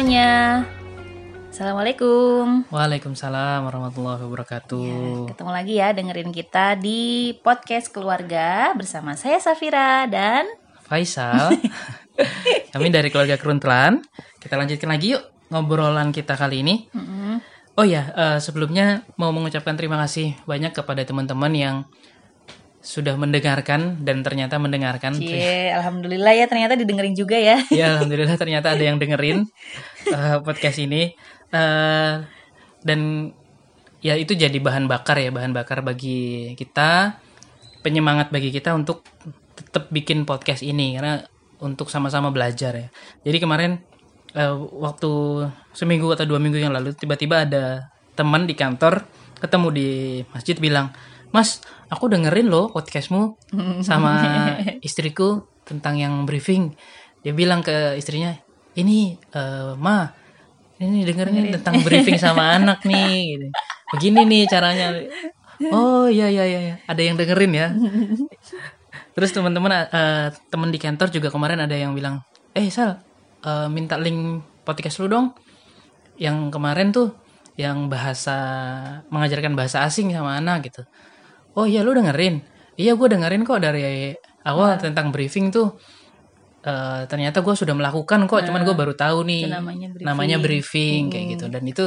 Semuanya. Assalamualaikum. Waalaikumsalam warahmatullahi wabarakatuh. Ya, ketemu lagi ya dengerin kita di podcast keluarga bersama saya Safira dan Faisal. Kami dari keluarga Keruntelan. Kita lanjutkan lagi yuk ngobrolan kita kali ini. Oh ya, eh, sebelumnya mau mengucapkan terima kasih banyak kepada teman-teman yang sudah mendengarkan dan ternyata mendengarkan. Cie, alhamdulillah ya ternyata didengerin juga ya. Ya, alhamdulillah ternyata ada yang dengerin eh, podcast ini. Eh, dan ya itu jadi bahan bakar ya, bahan bakar bagi kita, penyemangat bagi kita untuk tetap bikin podcast ini karena untuk sama-sama belajar ya. Jadi kemarin eh, waktu seminggu atau dua minggu yang lalu tiba-tiba ada teman di kantor ketemu di masjid bilang, Mas, aku dengerin loh podcastmu sama istriku tentang yang briefing. Dia bilang ke istrinya, ini eh, ma, ini dengerin tentang briefing sama anak nih. Gitu. Begini nih caranya. Oh iya iya iya, iya. ada yang dengerin ya. Terus teman-teman eh, teman di kantor juga kemarin ada yang bilang, eh Sal, eh, minta link podcast lu dong. Yang kemarin tuh yang bahasa mengajarkan bahasa asing sama anak gitu. Oh iya lu dengerin? Iya gue dengerin kok dari awal tentang briefing tuh. eh, ternyata gue sudah melakukan kok, cuman gue baru tahu nih namanya briefing. namanya briefing kayak gitu. Dan itu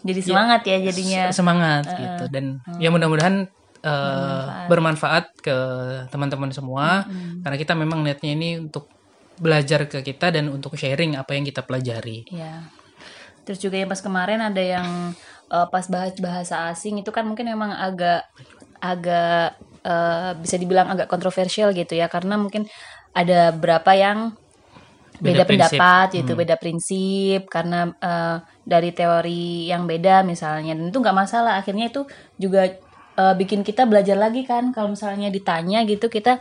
Jadi semangat ya jadinya. se- semangat gitu. Dan ya mudah-mudahan eh, bermanfaat ke teman-teman semua. Karena kita memang niatnya ini untuk belajar ke kita dan untuk sharing apa yang kita pelajari. Ya. Terus juga yang pas kemarin ada yang eh, pas bahas bahasa asing itu kan mungkin memang agak agak eh, bisa dibilang agak kontroversial gitu ya. Karena mungkin ada berapa yang beda, Beda prinsip. pendapat gitu, beda prinsip. Karena eh, dari teori yang beda misalnya. Dan itu nggak masalah. Akhirnya itu juga eh, bikin kita belajar lagi kan. Kalau misalnya ditanya gitu kita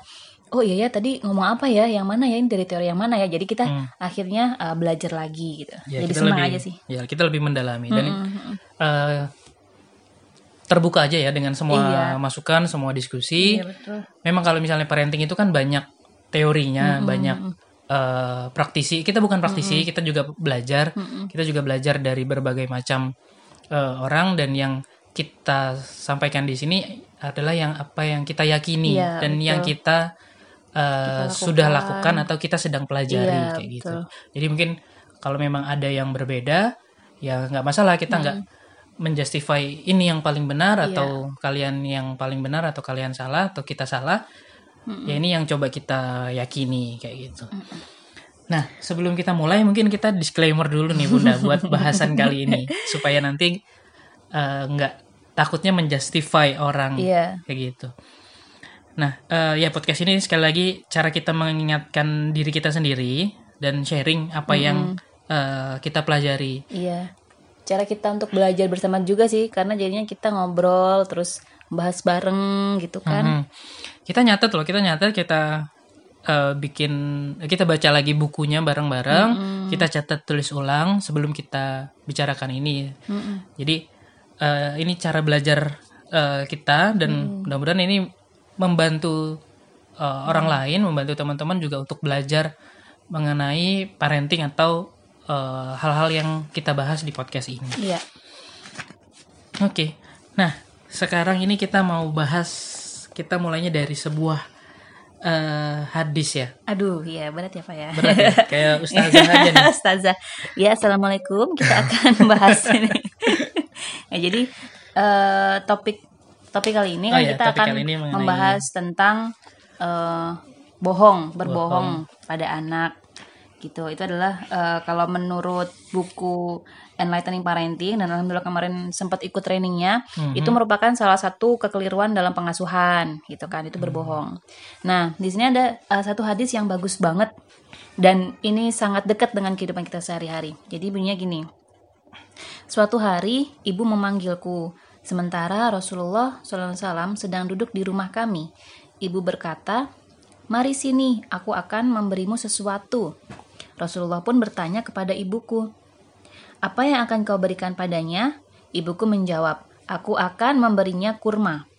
oh iya ya tadi ngomong apa ya? Yang mana ya? Ini dari teori yang mana ya? Jadi kita akhirnya eh, belajar lagi gitu. Ya, jadi senang lebih, aja sih. Ya, kita lebih mendalami. Dan eh, terbuka aja ya dengan semua Iya. masukan, semua diskusi. Iya, betul. Memang kalau misalnya parenting itu kan banyak teorinya, banyak eh, praktisi. Kita bukan praktisi, kita juga belajar. Kita juga belajar dari berbagai macam eh, orang. Dan yang kita sampaikan di sini adalah yang apa yang kita yakini Iya, dan yang kita eh, sudah lakukan atau kita sedang pelajari Iya, kayak gitu. Jadi mungkin kalau memang ada yang berbeda, ya nggak masalah kita nggak menjustify ini yang paling benar Iya. atau kalian yang paling benar atau kalian salah atau kita salah. Ya ini yang coba kita yakini kayak gitu. Nah, sebelum kita mulai mungkin kita disclaimer dulu nih Bunda buat bahasan kali ini supaya nanti eh, nggak takutnya menjustify orang Iya. kayak gitu. Nah, eh, ya podcast ini sekali lagi cara kita mengingatkan diri kita sendiri dan sharing apa yang eh, kita pelajari. Iya. Cara kita untuk belajar bersama juga sih, karena jadinya kita ngobrol terus bahas bareng gitu kan. Hmm. Kita nyatet loh, kita nyatet, kita eh, bikin, kita baca lagi bukunya bareng-bareng, kita catat tulis ulang sebelum kita bicarakan ini. Jadi eh, ini cara belajar eh, kita dan mudah-mudahan ini membantu eh, orang lain, membantu teman-teman juga untuk belajar mengenai parenting atau eh, hal-hal yang kita bahas di podcast ini. Iya. Oke, nah sekarang ini kita mau bahas kita mulainya dari sebuah eh, hadis ya, Aduh, iya berat ya Pak ya. berat ya, kayak ustazah aja nih. Ustazah. Ya, Assalamualaikum. Kita akan bahas ini. ya, jadi eh, topik topik kali ini Oh kan iya, kita akan mengenai- membahas tentang eh, bohong, berbohong pada anak. Gitu. Itu adalah eh, kalau menurut buku Enlightening Parenting dan alhamdulillah kemarin sempat ikut trainingnya, Mhm. itu merupakan salah satu kekeliruan dalam pengasuhan, gitu kan? Itu berbohong. Nah, di sini ada eh, satu hadis yang bagus banget dan ini sangat dekat dengan kehidupan kita sehari-hari. Jadi bunyinya gini. Suatu hari ibu memanggilku, sementara Rasulullah SAW sedang duduk di rumah kami. Ibu berkata, "Mari sini, aku akan memberimu sesuatu." Rasulullah pun bertanya kepada ibuku, "Apa yang akan kau berikan padanya?" Ibuku menjawab, "Aku akan memberinya kurma."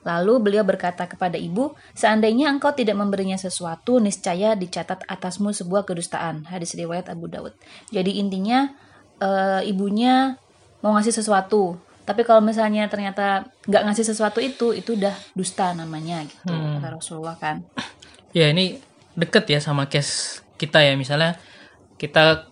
Lalu beliau berkata kepada ibu, seandainya engkau tidak memberinya sesuatu, niscaya dicatat atasmu sebuah kedustaan. Hadis riwayat Abu Dawud. Jadi intinya eh, ibunya mau ngasih sesuatu, tapi kalau misalnya ternyata nggak ngasih sesuatu itu, itu udah dusta namanya gitu Hmm. kata Rasulullah kan. Ya ini deket ya sama case kita ya misalnya kita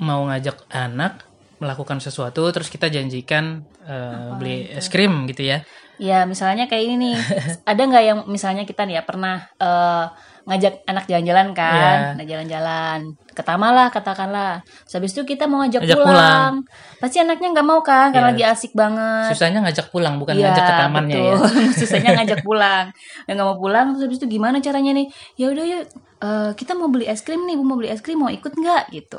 mau ngajak anak melakukan sesuatu terus kita janjikan eh, beli es krim gitu ya. Ya misalnya kayak ini nih, ada nggak yang misalnya kita nih ya pernah eh, ngajak anak jalan-jalan kan, Iya. nah jalan-jalan, ke taman lah katakanlah. Terus habis itu kita mau ngajak Ajak pulang. pulang. pasti anaknya nggak mau kan, karena Iya. lagi asik banget. Susahnya ngajak pulang bukan Iya, ngajak ke tamannya ya. betul. Susahnya ngajak pulang. Dan nggak mau pulang, terus habis itu gimana caranya nih? Ya udah yuk, eh, kita mau beli es krim nih, bu mau beli es krim, mau ikut nggak gitu.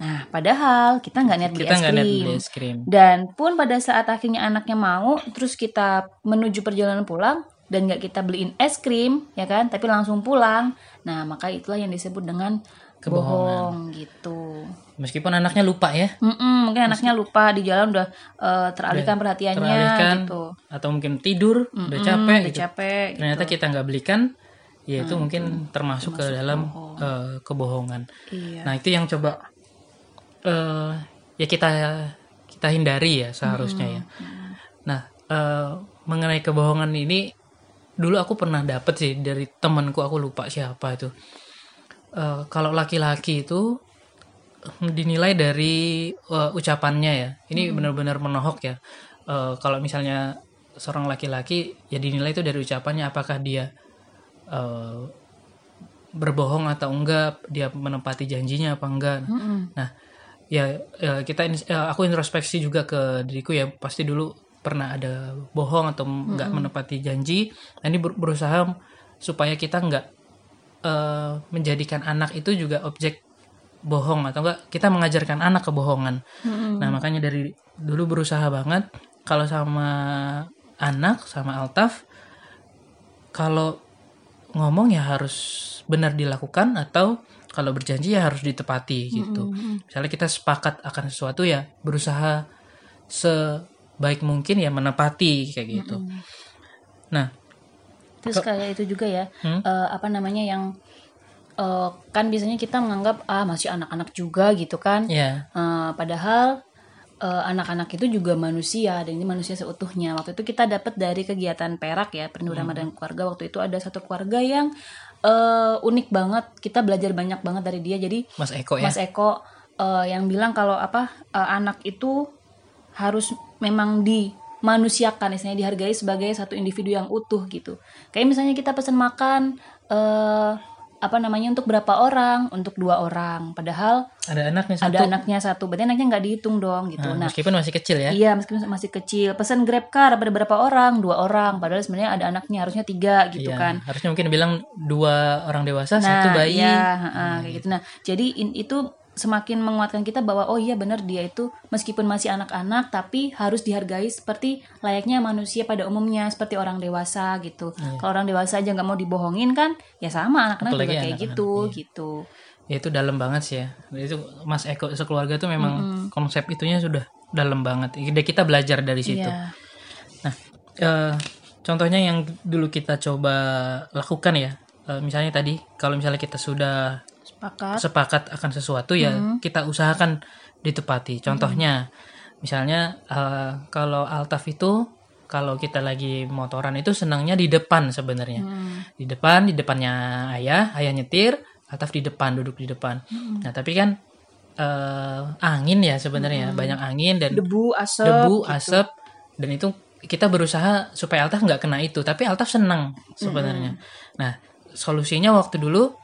Nah, padahal kita nggak niat beli Kita es nggak niat beli es krim. Dan pun pada saat akhirnya anaknya mau, terus kita menuju perjalanan pulang dan nggak kita beliin es krim, ya kan? Tapi langsung pulang. Nah, maka itulah yang disebut dengan bohong gitu. Meskipun anaknya lupa ya. Mm-mm, mungkin anaknya lupa di jalan udah eh, teralihkan perhatiannya teralihkan gitu. atau mungkin tidur udah Mm-mm, capek udah gitu. capek. ternyata gitu. kita nggak belikan ya itu mungkin termasuk, ke dalam eh, kebohongan Iya. nah itu yang coba eh ya kita kita hindari ya seharusnya ya nah eh, mengenai kebohongan ini dulu aku pernah dapet sih dari temanku aku lupa siapa itu. Eh, kalau laki-laki itu dinilai dari eh, ucapannya ya. Ini benar-benar menohok ya. Eh, kalau misalnya seorang laki-laki ya dinilai itu dari ucapannya apakah dia eh, berbohong atau enggak dia menepati janjinya apa enggak. Mm-mm. nah ya eh, kita ins- eh, aku introspeksi juga ke diriku ya. Pasti dulu pernah ada bohong atau enggak menepati janji. Nah, ini ber- berusaha supaya kita enggak eh, menjadikan anak itu juga objek bohong atau enggak kita mengajarkan anak kebohongan. Mm-mm. Nah, makanya dari dulu berusaha banget. Kalau sama anak sama Altaf kalau ngomong ya harus benar dilakukan atau kalau berjanji ya harus ditepati gitu. Misalnya kita sepakat akan sesuatu ya berusaha sebaik mungkin ya menepati kayak gitu. Nah, Terus kayak itu juga ya, Hmm? eh, apa namanya yang eh, kan biasanya kita menganggap ah masih anak-anak juga gitu kan. ya Eh, padahal eh, anak-anak itu juga manusia dan ini manusia seutuhnya. Waktu itu kita dapat dari kegiatan Perak ya, Perindu Hmm. Ramadan keluarga. Waktu itu ada satu keluarga yang eh, unik banget. Kita belajar banyak banget dari dia. Jadi Mas Eko ya. Mas Eko eh, yang bilang kalau apa eh, anak itu harus memang dimanusiakan, istilahnya dihargai sebagai satu individu yang utuh gitu. Kayak misalnya kita pesan makan eh apa namanya untuk berapa orang? Untuk dua orang. Padahal Ada anaknya satu. ada anaknya satu, berarti anaknya nggak dihitung dong gitu. Nah, Nah, meskipun masih kecil ya. Iya, meskipun masih kecil. Pesan Grab car pada berapa orang? Dua orang. Padahal sebenarnya ada anaknya harusnya tiga gitu Iya, kan. Harusnya mungkin bilang dua orang dewasa, Nah, satu bayi. iya, ha-ha, kayak gitu. Nah, jadi in- itu semakin menguatkan kita bahwa oh iya benar dia itu meskipun masih anak-anak tapi harus dihargai seperti layaknya manusia pada umumnya seperti orang dewasa gitu. Kalau orang dewasa aja nggak mau dibohongin kan, ya sama anak-anak juga kayak anak-anak, gitu iya. gitu. Ya itu dalam banget sih ya. Itu Mas Eko sekeluarga tuh memang konsep itunya sudah dalam banget. Kita belajar dari situ. Iya. Nah, eh, contohnya yang dulu kita coba lakukan ya. Eh, misalnya tadi kalau misalnya kita sudah Sepakat. sepakat akan sesuatu ya kita usahakan ditepati. Contohnya misalnya eh, kalau Altaf itu kalau kita lagi motoran itu senangnya di depan sebenarnya. Hmm. Di depan, di depannya ayah, ayah nyetir, Altaf di depan, duduk di depan. Nah, tapi kan eh, angin ya sebenarnya, banyak angin dan Debu, asap. debu, gitu. asap dan itu kita berusaha supaya Altaf nggak kena itu, tapi Altaf senang sebenarnya. Nah, solusinya waktu dulu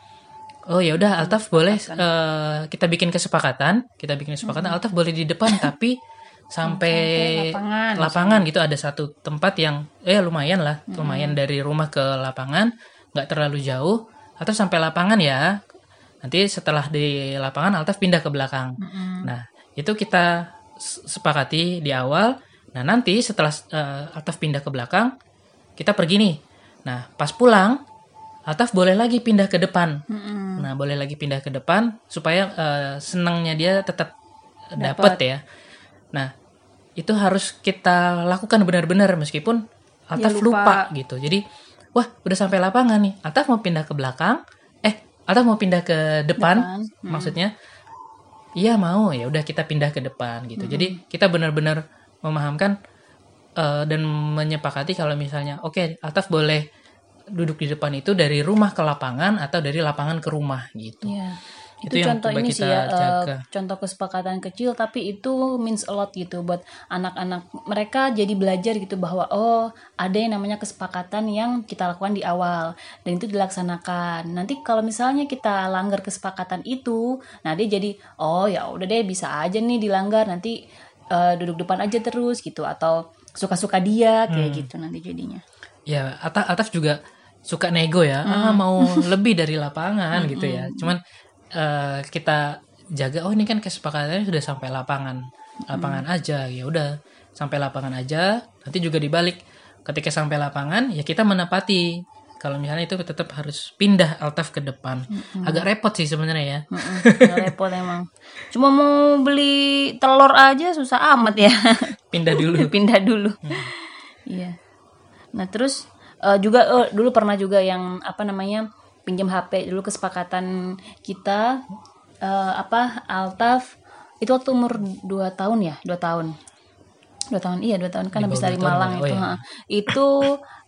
oh ya udah Altaf boleh eh, kita bikin kesepakatan, kita bikin kesepakatan. Altaf boleh di depan tapi sampai lapangan, lapangan gitu. Ada satu tempat yang eh lumayan lah, lumayan dari rumah ke lapangan, nggak terlalu jauh. Atau sampai lapangan ya. Nanti setelah di lapangan Altaf pindah ke belakang. Nah, itu kita sepakati di awal. Nah, nanti setelah eh, Altaf pindah ke belakang, kita pergi nih. Nah, pas pulang, Altaf boleh lagi pindah ke depan. Mm-mm. Nah, boleh lagi pindah ke depan supaya eh, senangnya dia tetap dapat ya. Nah, itu harus kita lakukan benar-benar meskipun Altaf Ya, lupa. lupa. gitu jadi wah udah sampai lapangan nih Altaf mau pindah ke belakang eh Altaf mau pindah ke depan, Depan, hmm. maksudnya iya mau ya udah kita pindah ke depan gitu jadi kita benar-benar memahamkan eh, dan menyepakati kalau misalnya oke Altaf boleh duduk di depan itu dari rumah ke lapangan atau dari lapangan ke rumah gitu Iya. Itu Itu, contoh ini kita sih ya, eh, jaga. contoh kesepakatan kecil tapi itu means a lot gitu buat anak-anak mereka jadi belajar gitu bahwa oh ada yang namanya kesepakatan yang kita lakukan di awal dan itu dilaksanakan. Nanti kalau misalnya kita langgar kesepakatan itu, nah dia jadi oh ya udah deh bisa aja nih dilanggar nanti eh, duduk depan aja terus gitu atau suka-suka dia kayak Hmm. gitu nanti jadinya. ya Altaf juga suka nego ya ah Hmm. mau lebih dari lapangan gitu ya cuman eh, kita jaga oh ini kan kesepakatannya sudah sampai lapangan lapangan Hmm. aja ya udah sampai lapangan aja nanti juga dibalik ketika sampai lapangan ya kita menepati kalau misalnya itu tetap harus pindah Altaf ke depan Hmm. agak repot sih sebenarnya ya nggak repot emang. Cuma mau beli telur aja susah amat ya. pindah dulu Pindah dulu. Iya. Nah terus eh, juga eh, dulu pernah juga yang apa namanya pinjam HP dulu kesepakatan kita eh, apa Altaf itu waktu umur 2 tahun ya dua tahun dua tahun iya dua tahun kan Di habis dari Malang? Oh, itu iya. ha. itu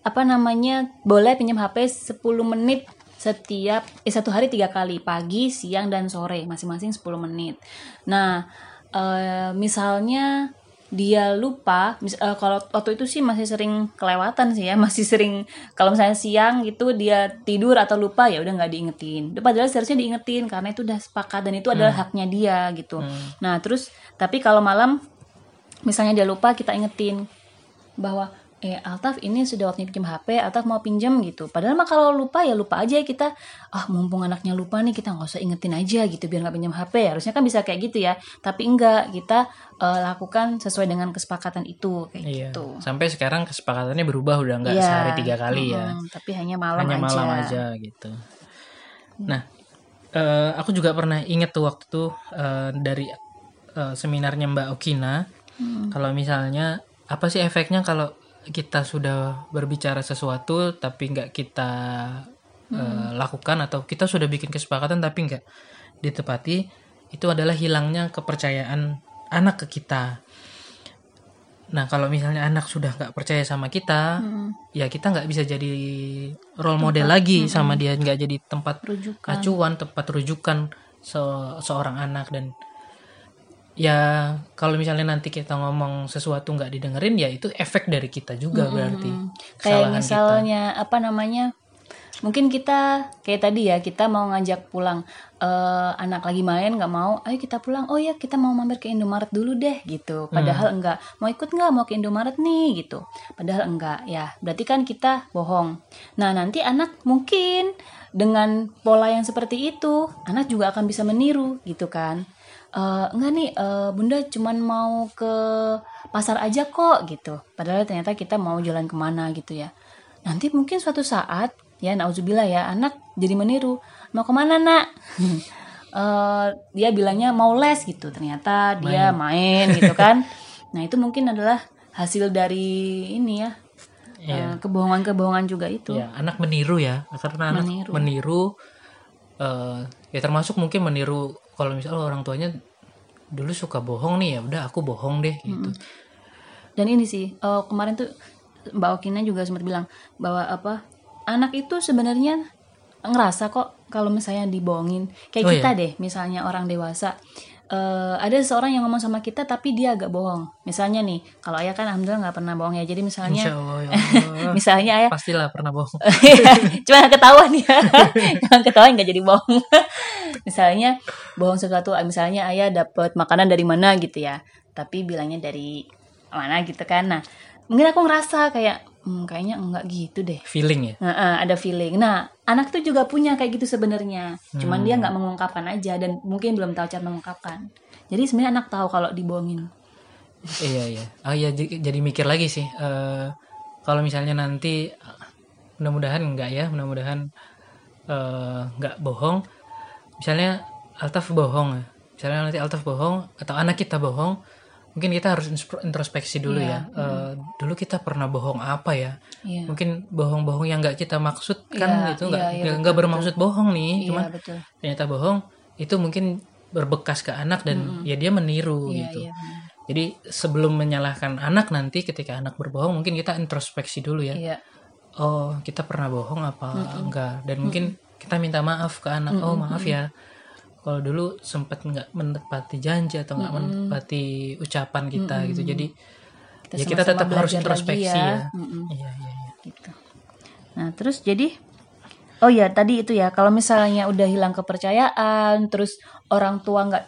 apa namanya boleh pinjam HP 10 menit setiap eh, satu hari tiga kali pagi siang dan sore masing-masing 10 menit nah eh, misalnya dia lupa mis- eh, kalau waktu itu sih masih sering kelewatan sih ya masih sering kalau misalnya siang gitu dia tidur atau lupa ya udah nggak diingetin. Padahal seharusnya diingetin karena itu udah sepakat dan itu adalah haknya dia gitu. Nah terus tapi kalau malam misalnya dia lupa kita ingetin bahwa eh Altaf ini sudah waktunya pinjam HP Altaf mau pinjam gitu padahal mah kalau lupa ya lupa aja kita ah mumpung anaknya lupa nih kita nggak usah ingetin aja gitu biar nggak pinjam HP harusnya kan bisa kayak gitu ya tapi enggak kita eh, lakukan sesuai dengan kesepakatan itu kayak Iya. gitu sampai sekarang kesepakatannya berubah udah nggak Iya. sehari tiga kali ya Mm-mm, tapi hanya malam hanya aja malam aja gitu. Nah, eh, aku juga pernah inget tuh waktu tuh eh, dari eh, seminarnya Mbak Okina, Hmm. kalau misalnya apa sih efeknya kalau kita sudah berbicara sesuatu tapi nggak kita eh, Hmm. lakukan atau kita sudah bikin kesepakatan tapi nggak ditepati, itu adalah hilangnya kepercayaan anak ke kita. Nah, kalau misalnya anak sudah nggak percaya sama kita, Mm, ya kita nggak bisa jadi role model lagi sama dia nggak jadi tempat rujukan acuan tempat rujukan se- seorang anak dan ya kalau misalnya nanti kita ngomong sesuatu nggak didengerin ya itu efek dari kita juga berarti. Kayak misalnya apa namanya mungkin kita kayak tadi ya kita mau ngajak pulang eh, anak lagi main nggak mau ayo kita pulang. Oh ya kita mau mampir ke Indomaret dulu deh gitu. Padahal enggak. Mau ikut nggak? Mau ke Indomaret nih gitu. Padahal enggak ya. Berarti kan kita bohong. Nah nanti anak mungkin dengan pola yang seperti itu anak juga akan bisa meniru gitu kan Eh, enggak nih eh, bunda cuman mau ke pasar aja kok gitu. Padahal ternyata kita mau jalan ke mana gitu ya. Nanti mungkin suatu saat ya nauzubillah ya anak jadi meniru. Mau ke mana nak? Eh, dia bilangnya mau les gitu. Ternyata dia main, gitu kan. Nah itu mungkin adalah hasil dari ini ya Iya. eh, kebohongan-kebohongan juga itu. Ya anak meniru ya karena anak Meniru. meniru, eh, ya termasuk mungkin meniru kalau misalnya orang tuanya dulu suka bohong nih ya udah aku bohong deh gitu. Dan ini sih eh, kemarin tuh Mbak Okina juga sempat bilang bahwa apa anak itu sebenarnya ngerasa kok kalau misalnya dibohongin. Kayak Oh, kita deh misalnya orang dewasa eh, ada seseorang yang ngomong sama kita tapi dia agak bohong. Misalnya nih kalau ayah kan alhamdulillah nggak pernah bohong ya. Jadi misalnya Insya Allah ya Allah. misalnya ayah pastilah pernah bohong. Cuma nggak ketahuan ya. Jangan ketahuan nggak jadi bohong. Misalnya bohong sesuatu misalnya ayah dapat makanan dari mana gitu ya. Tapi bilangnya dari mana gitu kan. Nah mungkin aku ngerasa kayak hmm, kayaknya enggak gitu deh. Feeling ya? Nah, ada feeling. Nah, anak tuh juga punya kayak gitu sebenarnya. Cuman Hmm. dia nggak mengungkapkan aja dan mungkin belum tahu cara mengungkapkan. Jadi sebenarnya anak tahu kalau dibohongin. iya iya oh iya jadi mikir lagi sih Eh, kalau misalnya nanti mudah-mudahan enggak ya mudah-mudahan eh, nggak bohong misalnya Altaf bohong ya misalnya nanti Altaf bohong atau anak kita bohong mungkin kita harus introspeksi dulu Iya, ya. Eh, dulu kita pernah bohong apa ya? Iya. Mungkin bohong-bohong yang nggak kita maksud kan Iya, itu nggak iya, iya, nggak- bermaksud bohong nih, Iya, cuman betul. ternyata bohong itu mungkin berbekas ke anak dan ya dia meniru Iya, gitu. iya. benar. Jadi sebelum menyalahkan anak nanti ketika anak berbohong mungkin kita introspeksi dulu ya. Iya. Oh, kita pernah bohong apa enggak? Dan mungkin kita minta maaf ke anak. Oh, maaf ya. Kalau dulu sempat nggak menepati janji atau nggak menepati ucapan kita gitu. Jadi Kita ya kita tetap harus introspeksi ya. ya. Mm-mm. Iya, iya, iya. gitu. Nah, terus jadi Oh ya, tadi itu ya, kalau misalnya udah hilang kepercayaan, terus orang tua nggak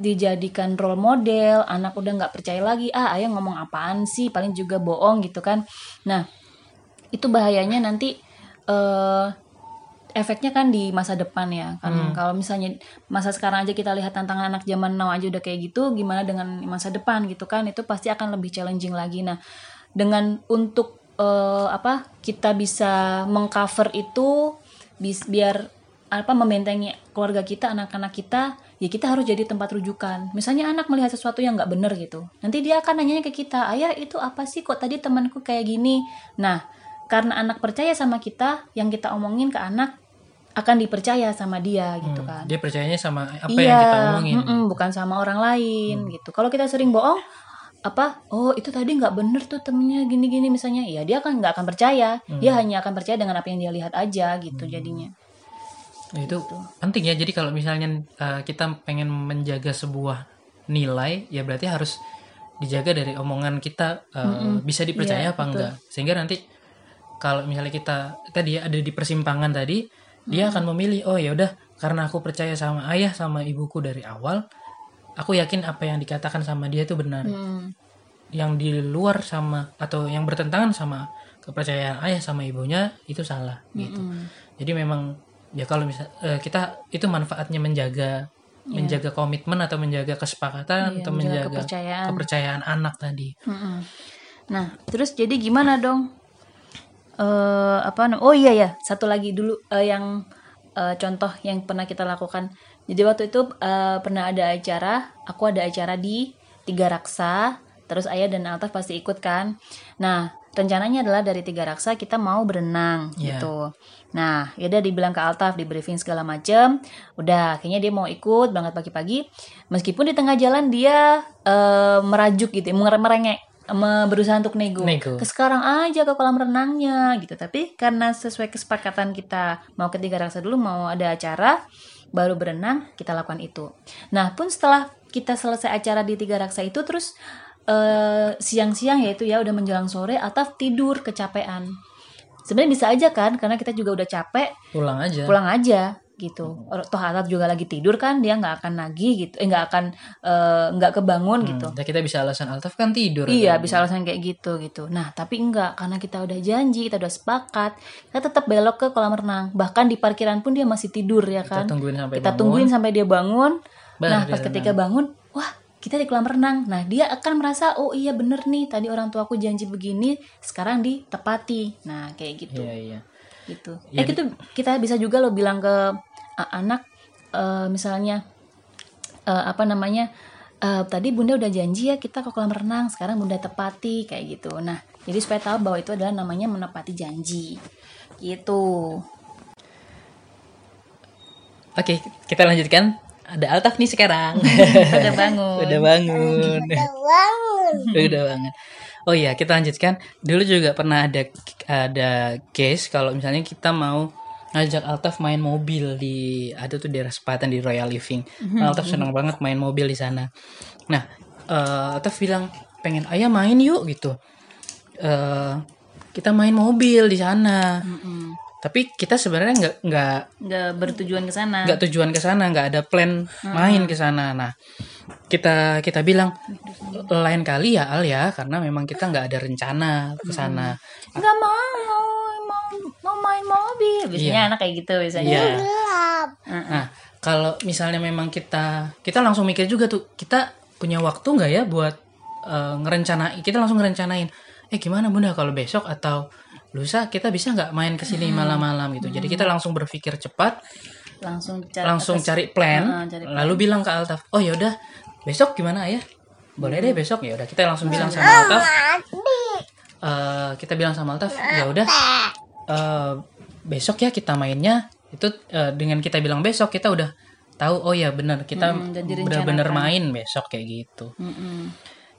dijadikan role model, anak udah nggak percaya lagi, ah ayah ngomong apaan sih, paling juga bohong gitu kan. Nah, itu bahayanya nanti eh efeknya kan di masa depan ya kan. Kalau misalnya masa sekarang aja kita lihat tantangan anak zaman now aja udah kayak gitu gimana dengan masa depan gitu kan itu pasti akan lebih challenging lagi. Nah dengan untuk eh, apa kita bisa mengcover itu bis, biar apa membentengi keluarga kita anak-anak kita ya kita harus jadi tempat rujukan. Misalnya anak melihat sesuatu yang nggak bener gitu nanti dia akan nanyanya ke kita ayah itu apa sih? Kok tadi temanku kayak gini? Nah karena anak percaya sama kita yang kita omongin ke anak akan dipercaya sama dia gitu kan. Dia percayanya sama apa iya yang kita omongin. mm-mm, bukan sama orang lain gitu. Kalau kita sering bohong apa? Oh itu tadi nggak bener tuh temennya gini-gini misalnya. Ya dia kan nggak akan percaya. Dia hanya akan percaya dengan apa yang dia lihat aja gitu jadinya. Nah, itu penting ya. Jadi kalau misalnya uh, kita pengen menjaga sebuah nilai, ya berarti harus dijaga dari omongan kita uh, bisa dipercaya Iya, apa betul. enggak. Sehingga nanti kalau misalnya kita tadi ya ada di persimpangan tadi, dia akan memilih oh ya udah karena aku percaya sama ayah sama ibuku dari awal, aku yakin apa yang dikatakan sama dia itu benar. Hmm, Yang di luar sama atau yang bertentangan sama kepercayaan ayah sama ibunya itu salah gitu. mm. Jadi memang ya kalau misal eh, kita itu manfaatnya menjaga menjaga komitmen atau menjaga kesepakatan Iya, atau menjaga menjaga kepercayaan. kepercayaan anak tadi. Mm-mm. Nah, terus jadi gimana dong? Eh apa Oh iya ya, satu lagi dulu eh, yang eh, contoh yang pernah kita lakukan. Jadi waktu itu eh, pernah ada acara, aku ada acara di Tiga Raksa, terus Ayah dan Altaf pasti ikut kan. Nah, rencananya adalah dari Tiga Raksa kita mau berenang Iya. gitu. Nah, ya udah dibilang ke Altaf, di briefing segala macem. Udah, akhirnya dia mau ikut berangkat pagi-pagi. Meskipun di tengah jalan dia eh, merajuk gitu, mer- merengek, me- berusaha untuk nego. Nego. Ke sekarang aja ke kolam renangnya gitu. Tapi karena sesuai kesepakatan kita mau ke Tiga Raksa dulu mau ada acara, baru berenang kita lakukan itu. Nah, pun setelah kita selesai acara di Tiga Raksa itu terus eh, siang-siang yaitu ya udah menjelang sore Altaf tidur kecapean. Sebenarnya bisa aja kan karena kita juga udah capek Pulang aja. pulang aja gitu. Toh Altaf juga lagi tidur kan dia nggak akan nagih gitu, eh nggak akan eh, nggak kebangun Hmm, gitu. dan kita bisa alasan Altaf kan tidur. Iya kan? bisa alasan kayak gitu gitu. Nah tapi enggak karena kita udah janji kita udah sepakat kita tetap belok ke kolam renang. Bahkan di parkiran pun dia masih tidur ya Kita kan. tungguin sampai kita bangun. tungguin sampai dia bangun. Baru nah pas ketika bangun, wah kita di kolam renang. Nah dia akan merasa oh iya bener nih tadi orang tuaku janji begini sekarang ditepati. Nah kayak gitu Iya iya. gitu. Ya, eh gitu kita bisa juga lo bilang ke uh, anak uh, misalnya uh, apa namanya uh, tadi bunda udah janji ya kita ke kolam renang sekarang bunda tepati kayak gitu. Nah jadi supaya tahu bahwa itu adalah namanya menepati janji gitu. Oke, kita lanjutkan. Ada Altaf nih sekarang. Udah bangun. Udah bangun. Udah bangun. Oh iya, kita lanjutkan. Dulu juga pernah ada ada case kalau misalnya kita mau ngajak Altaf main mobil di ada tuh daerah Sepatan di Royal Living. Altaf senang banget main mobil di sana. Nah, eh, Altaf bilang pengen ayah main yuk gitu. Eh, kita main mobil di sana. Mm-mm. Tapi kita sebenarnya nggak nggak Nggak bertujuan ke sana. nggak tujuan ke sana nggak ada plan main ke sana nah kita kita bilang lain kali ya Al ya karena memang kita nggak ada rencana ke sana Nggak mau, mau mau main mobil. Biasanya Iya. anak kayak gitu biasanya. iya. Mm-mm. nah kalau misalnya memang kita kita langsung mikir juga tuh kita punya waktu nggak ya buat eh, ngerencanain kita langsung ngerencanain eh gimana bunda kalau besok atau lusa kita bisa nggak main ke sini malam-malam? Gitu. Jadi kita langsung berpikir cepat Langsung cari langsung atas- cari plan Heeh, cari plan. lalu bilang ke Altaf oh yaudah besok gimana ya? Boleh deh besok. Ya udah kita langsung bilang sama Altaf. Eh, kita bilang sama Altaf ya udah eh, besok ya kita mainnya itu eh, dengan kita bilang besok kita udah tahu oh ya benar kita Mm, dan benar-benar main besok kayak gitu Mm-mm.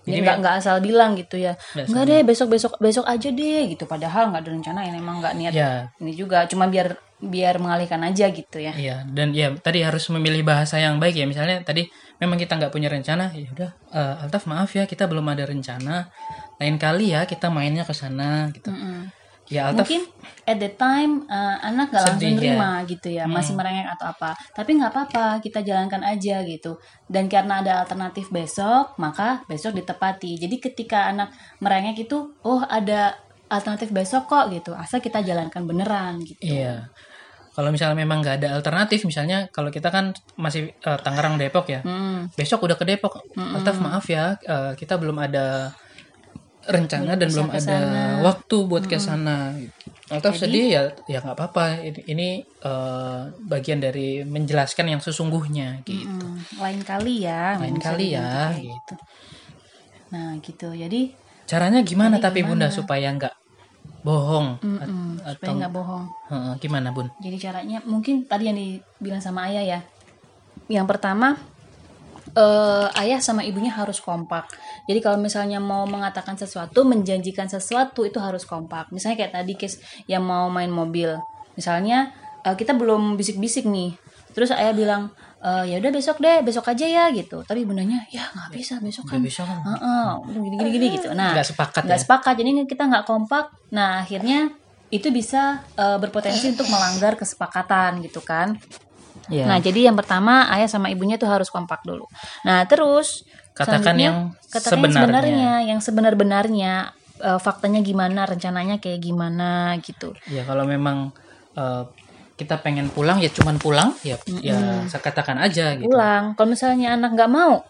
Jadi Jadi nggak nggak asal bilang gitu ya. Nggak deh besok besok besok aja deh gitu. Padahal nggak ada rencana yang emang nggak niat ya ini juga. Cuma biar biar mengalihkan aja gitu ya. Iya, dan ya tadi harus memilih bahasa yang baik ya. Misalnya tadi memang kita nggak punya rencana, ya udah eh, Altaf maaf ya kita belum ada rencana. Lain kali ya kita mainnya ke sana gitu. Mm-mm. Ya Altaf Mungkin at the time uh, anak nggak langsung Sedih, ya. gitu ya, masih merengek atau apa. Tapi nggak apa-apa, kita jalankan aja gitu. Dan karena ada alternatif besok, maka besok ditepati. Jadi ketika anak merengek itu, oh ada alternatif besok kok gitu. Asal kita jalankan beneran gitu. Iya. Kalau misalnya memang nggak ada alternatif, misalnya kalau kita kan masih eh, Tangerang Depok ya, Hmm. besok udah ke Depok. Altaf maaf ya, eh, kita belum ada rencana dan belum ke ada waktu buat ke sana. Altaf sedih ya, ya nggak apa-apa. Ini, ini eh, bagian dari menjelaskan yang sesungguhnya gitu. Hmm, lain kali ya. Lain kali ya, kayak gitu. Nah gitu. Jadi Caranya gimana tapi bunda supaya nggak bohong? Mm, supaya atau nggak bohong. Gimana bun? Jadi caranya mungkin tadi yang dibilang sama ayah ya. Yang pertama eh, ayah sama ibunya harus kompak. Jadi kalau misalnya mau mengatakan sesuatu, menjanjikan sesuatu itu harus kompak. Misalnya kayak tadi case yang mau main mobil. Misalnya eh, kita belum bisik-bisik nih. Terus ayah bilang "Eh, ya udah besok deh, besok aja ya gitu. Tapi bundanya ya nggak bisa besok kan. Bisa kan? Heeh, gini gini gitu. Nah, Nggak sepakat nggak ya? sepakat jadi kita nggak kompak nah akhirnya itu bisa eh, berpotensi untuk melanggar kesepakatan gitu kan Iya. nah jadi yang pertama ayah sama ibunya tuh harus kompak dulu nah terus Katakan yang katakan yang sebenarnya. sebenarnya yang sebenar-benarnya eh, faktanya gimana rencananya kayak gimana gitu Ya kalau memang eh, kita pengen pulang ya cuman pulang ya ya saya katakan aja gitu. pulang kalau misalnya anak nggak mau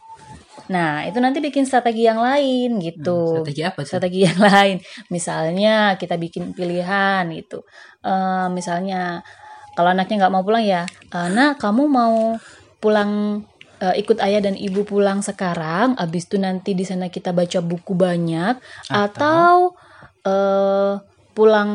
nah itu nanti bikin strategi yang lain gitu Strategi apa sih? strategi yang lain misalnya kita bikin pilihan gitu Eh, misalnya kalau anaknya nggak mau pulang ya "Eh, nak kamu mau pulang eh, ikut ayah dan ibu pulang sekarang abis itu nanti di sana kita baca buku banyak atau? eh, pulang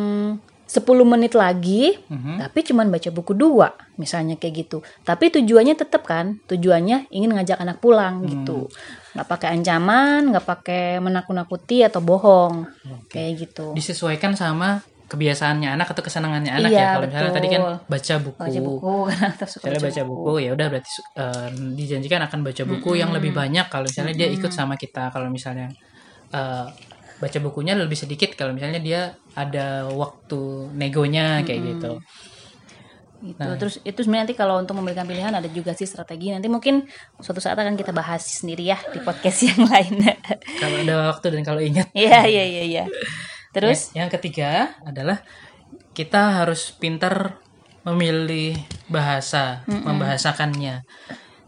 10 menit lagi Mhm. tapi cuman baca buku dua misalnya kayak gitu. Tapi tujuannya tetap kan tujuannya ingin ngajak anak pulang gitu. Nggak pakai ancaman nggak pakai menakut-nakuti atau bohong kayak gitu. Disesuaikan sama kebiasaannya anak atau kesenangannya anak Iya, ya. Kalau misalnya tadi kan baca buku. baca buku Misalnya baca buku. ya udah berarti eh, dijanjikan akan baca buku yang lebih banyak kalau misalnya dia ikut sama kita. Kalau misalnya eh, baca bukunya lebih sedikit kalau misalnya dia ada waktu negonya kayak gitu. gitu. Terus itu sebenarnya nanti kalau untuk memberikan pilihan ada juga sih strategi. Nanti mungkin suatu saat akan kita bahas sendiri ya di podcast yang lain. Kalau ada waktu dan kalau ingat. Iya iya iya iya terus Ya, yang ketiga adalah kita harus pintar memilih bahasa, membahasakannya.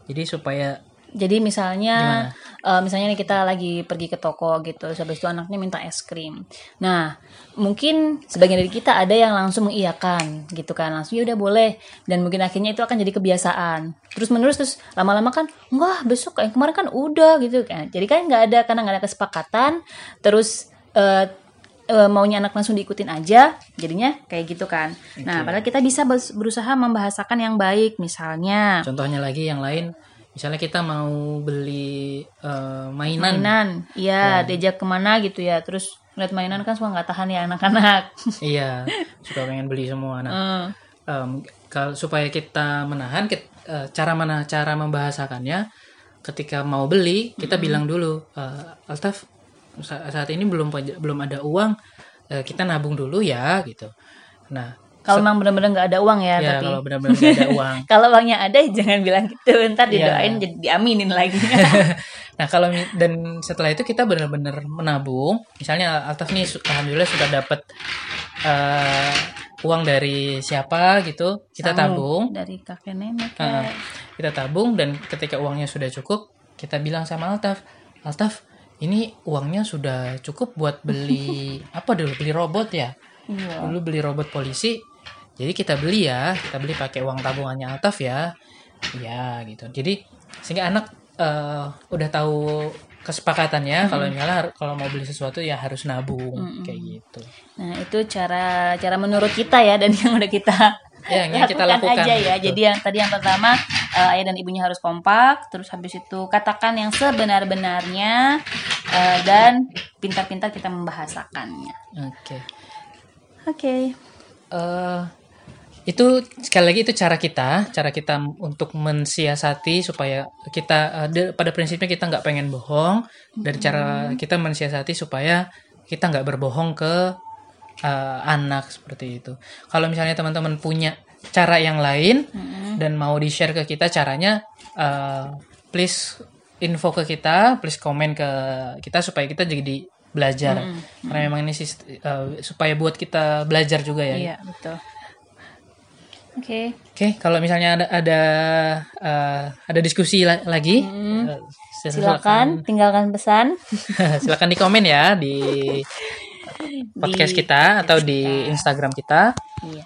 Jadi supaya Jadi misalnya eh, misalnya nih kita lagi pergi ke toko gitu, habis itu anaknya minta es krim. Nah, mungkin sebagian dari kita ada yang langsung mengiyakan gitu kan, langsung ya udah boleh dan mungkin akhirnya itu akan jadi kebiasaan. Terus menerus terus lama-lama kan enggak besok yang kemarin kan udah gitu kan. Jadi kan nggak ada karena nggak ada kesepakatan, terus eh, eh, maunya anak langsung diikutin aja, jadinya kayak gitu kan. Nah, padahal kita bisa berusaha membahasakan yang baik, misalnya. Contohnya lagi yang lain, misalnya kita mau beli eh, mainan, mainan iya diajak ke mana gitu ya terus ngeliat mainan kan suka nggak tahan ya anak-anak. Iya, suka pengen beli semua. Nah, Eh, em, kalau supaya kita menahan, kit- eh, cara mana cara membahasakannya, ketika mau beli kita bilang dulu, eh, Altaf saat ini belum belum ada uang, eh, kita nabung dulu ya gitu. Nah, kalau memang benar-benar nggak ada uang ya, ya tapi kalau benar-benar nggak ada uang. kalau uangnya ada jangan bilang gitu ntar Iya. didoain jadi diaminin lagi nah kalau dan setelah itu kita benar-benar menabung, misalnya Altaf nih alhamdulillah sudah dapat eh, uang dari siapa gitu, kita tabung, dari kakek nenek kayak. kita tabung dan ketika uangnya sudah cukup, kita bilang sama Altaf, Altaf ini uangnya sudah cukup buat beli apa dulu beli robot ya, iya dulu beli robot polisi, jadi kita beli ya, kita beli pakai uang tabungannya Altaf ya, ya gitu. Jadi sehingga anak eh, udah tahu kesepakatannya kalau misalnya kalau mau beli sesuatu ya harus nabung Mm-mm. kayak gitu. Nah, itu cara cara menurut kita ya dan yang udah kita Ya, yang kita lakukan. aja ya. Betul. Jadi yang tadi yang pertama eh, ayah dan ibunya harus kompak, terus habis itu katakan yang sebenar-benarnya eh, dan pintar-pintar kita membahasakannya. Oke. Oke. eh itu sekali lagi itu cara kita, cara kita untuk mensiasati supaya kita de- pada prinsipnya kita nggak pengen bohong dari cara kita mensiasati supaya kita nggak berbohong ke eh, anak seperti itu. Kalau misalnya teman-teman punya cara yang lain dan mau di share ke kita caranya, eh, please info ke kita, please komen ke kita supaya kita jadi belajar. Karena memang ini eh, supaya buat kita belajar juga ya. Iya, betul. Oke. Oke, kalau misalnya ada ada eh, ada diskusi la- lagi, eh, sil- Silakan tinggalkan pesan. silakan di komen ya di podcast kita atau di Instagram kita. Iya.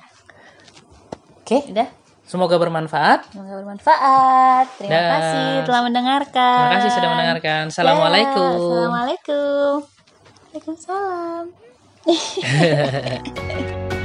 Oke, Udah. semoga bermanfaat. Semoga bermanfaat. Terima Dan- kasih telah mendengarkan. Terima kasih sudah mendengarkan. Assalamualaikum. Ya, Assalamualaikum. Waalaikumsalam.